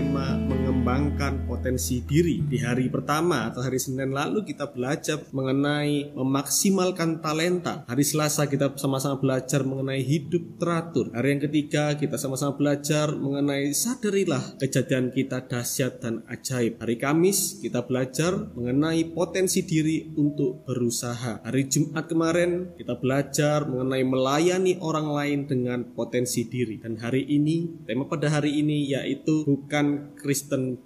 tema mengembangkan potensi diri. Di hari pertama atau hari Senin lalu kita belajar mengenai memaksimalkan talenta. Hari Selasa kita sama-sama belajar mengenai hidup teratur. Hari yang ketiga kita sama-sama belajar mengenai sadarilah kejadian kita dahsyat dan ajaib. Hari Kamis kita belajar mengenai potensi diri untuk berusaha. Hari Jumat kemarin kita belajar mengenai melayani orang lain dengan potensi diri. Dan hari ini, tema pada hari ini yaitu bukan Kristen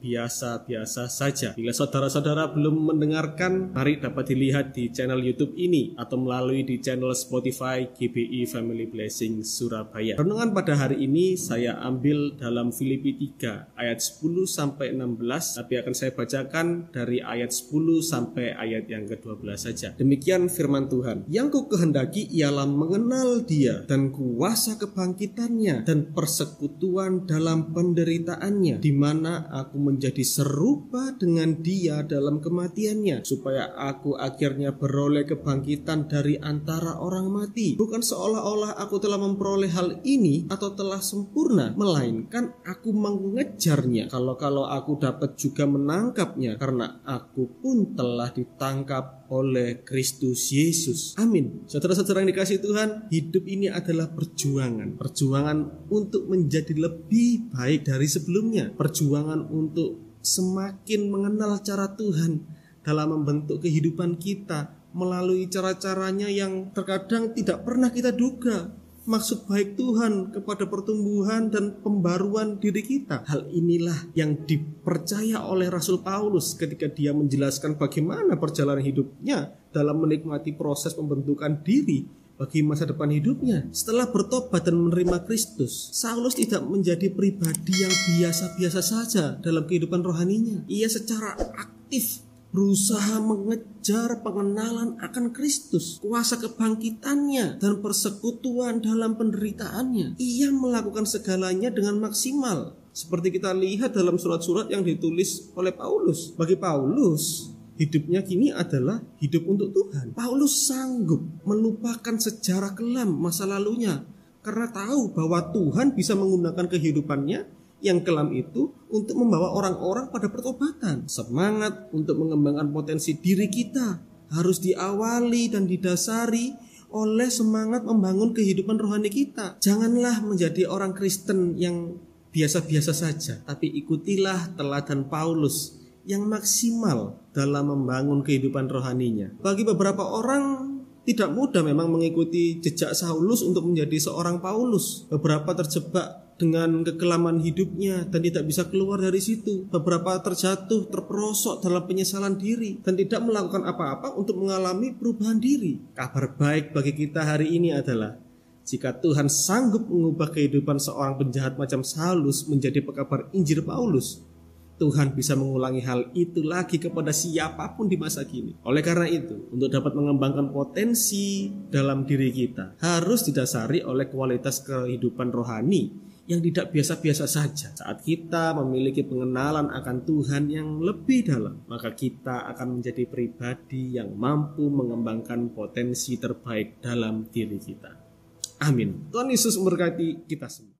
biasa-biasa saja. Bila saudara-saudara belum mendengarkan, mari dapat dilihat di channel YouTube ini atau melalui di channel Spotify GBI Family Blessing Surabaya. Renungan pada hari ini saya ambil dalam Filipi 3 ayat 10 sampai 16, tapi akan saya bacakan dari ayat 10 sampai ayat yang ke-12 saja. Demikian firman Tuhan. Yang ku kehendaki ialah mengenal dia dan kuasa kebangkitannya dan persekutuan dalam penderitaannya di mana aku menjadi serupa dengan dia dalam kematiannya supaya aku akhirnya beroleh kebangkitan dari antara orang mati bukan seolah-olah aku telah memperoleh hal ini atau telah sempurna melainkan aku mengejarnya kalau-kalau aku dapat juga menangkapnya karena aku pun telah ditangkap oleh Kristus Yesus. Amin. Saudara-saudara yang dikasih Tuhan, hidup ini adalah perjuangan. Perjuangan untuk menjadi lebih baik dari sebelumnya. Perjuangan untuk semakin mengenal cara Tuhan dalam membentuk kehidupan kita melalui cara-caranya yang terkadang tidak pernah kita duga maksud baik Tuhan kepada pertumbuhan dan pembaruan diri kita. Hal inilah yang dipercaya oleh Rasul Paulus ketika dia menjelaskan bagaimana perjalanan hidupnya dalam menikmati proses pembentukan diri bagi masa depan hidupnya. Setelah bertobat dan menerima Kristus, Saulus tidak menjadi pribadi yang biasa-biasa saja dalam kehidupan rohaninya. Ia secara aktif berusaha mengejar pengenalan akan Kristus, kuasa kebangkitannya, dan persekutuan dalam penderitaannya. Ia melakukan segalanya dengan maksimal, seperti kita lihat dalam surat-surat yang ditulis oleh Paulus. Bagi Paulus, hidupnya kini adalah hidup untuk Tuhan. Paulus sanggup melupakan sejarah kelam masa lalunya karena tahu bahwa Tuhan bisa menggunakan kehidupannya yang kelam itu untuk membawa orang-orang pada pertobatan. Semangat untuk mengembangkan potensi diri kita harus diawali dan didasari oleh semangat membangun kehidupan rohani kita. Janganlah menjadi orang Kristen yang biasa-biasa saja, tapi ikutilah teladan Paulus yang maksimal dalam membangun kehidupan rohaninya. Bagi beberapa orang tidak mudah memang mengikuti jejak Saulus untuk menjadi seorang Paulus. Beberapa terjebak dengan kekelaman hidupnya dan tidak bisa keluar dari situ. Beberapa terjatuh, terperosok dalam penyesalan diri dan tidak melakukan apa-apa untuk mengalami perubahan diri. Kabar baik bagi kita hari ini adalah jika Tuhan sanggup mengubah kehidupan seorang penjahat macam Saulus menjadi pekabar Injil Paulus, Tuhan bisa mengulangi hal itu lagi kepada siapa pun di masa kini. Oleh karena itu, untuk dapat mengembangkan potensi dalam diri kita, harus didasari oleh kualitas kehidupan rohani yang tidak biasa-biasa saja. Saat kita memiliki pengenalan akan Tuhan yang lebih dalam, maka kita akan menjadi pribadi yang mampu mengembangkan potensi terbaik dalam diri kita. Amin. Tuhan Yesus memberkati kita semua.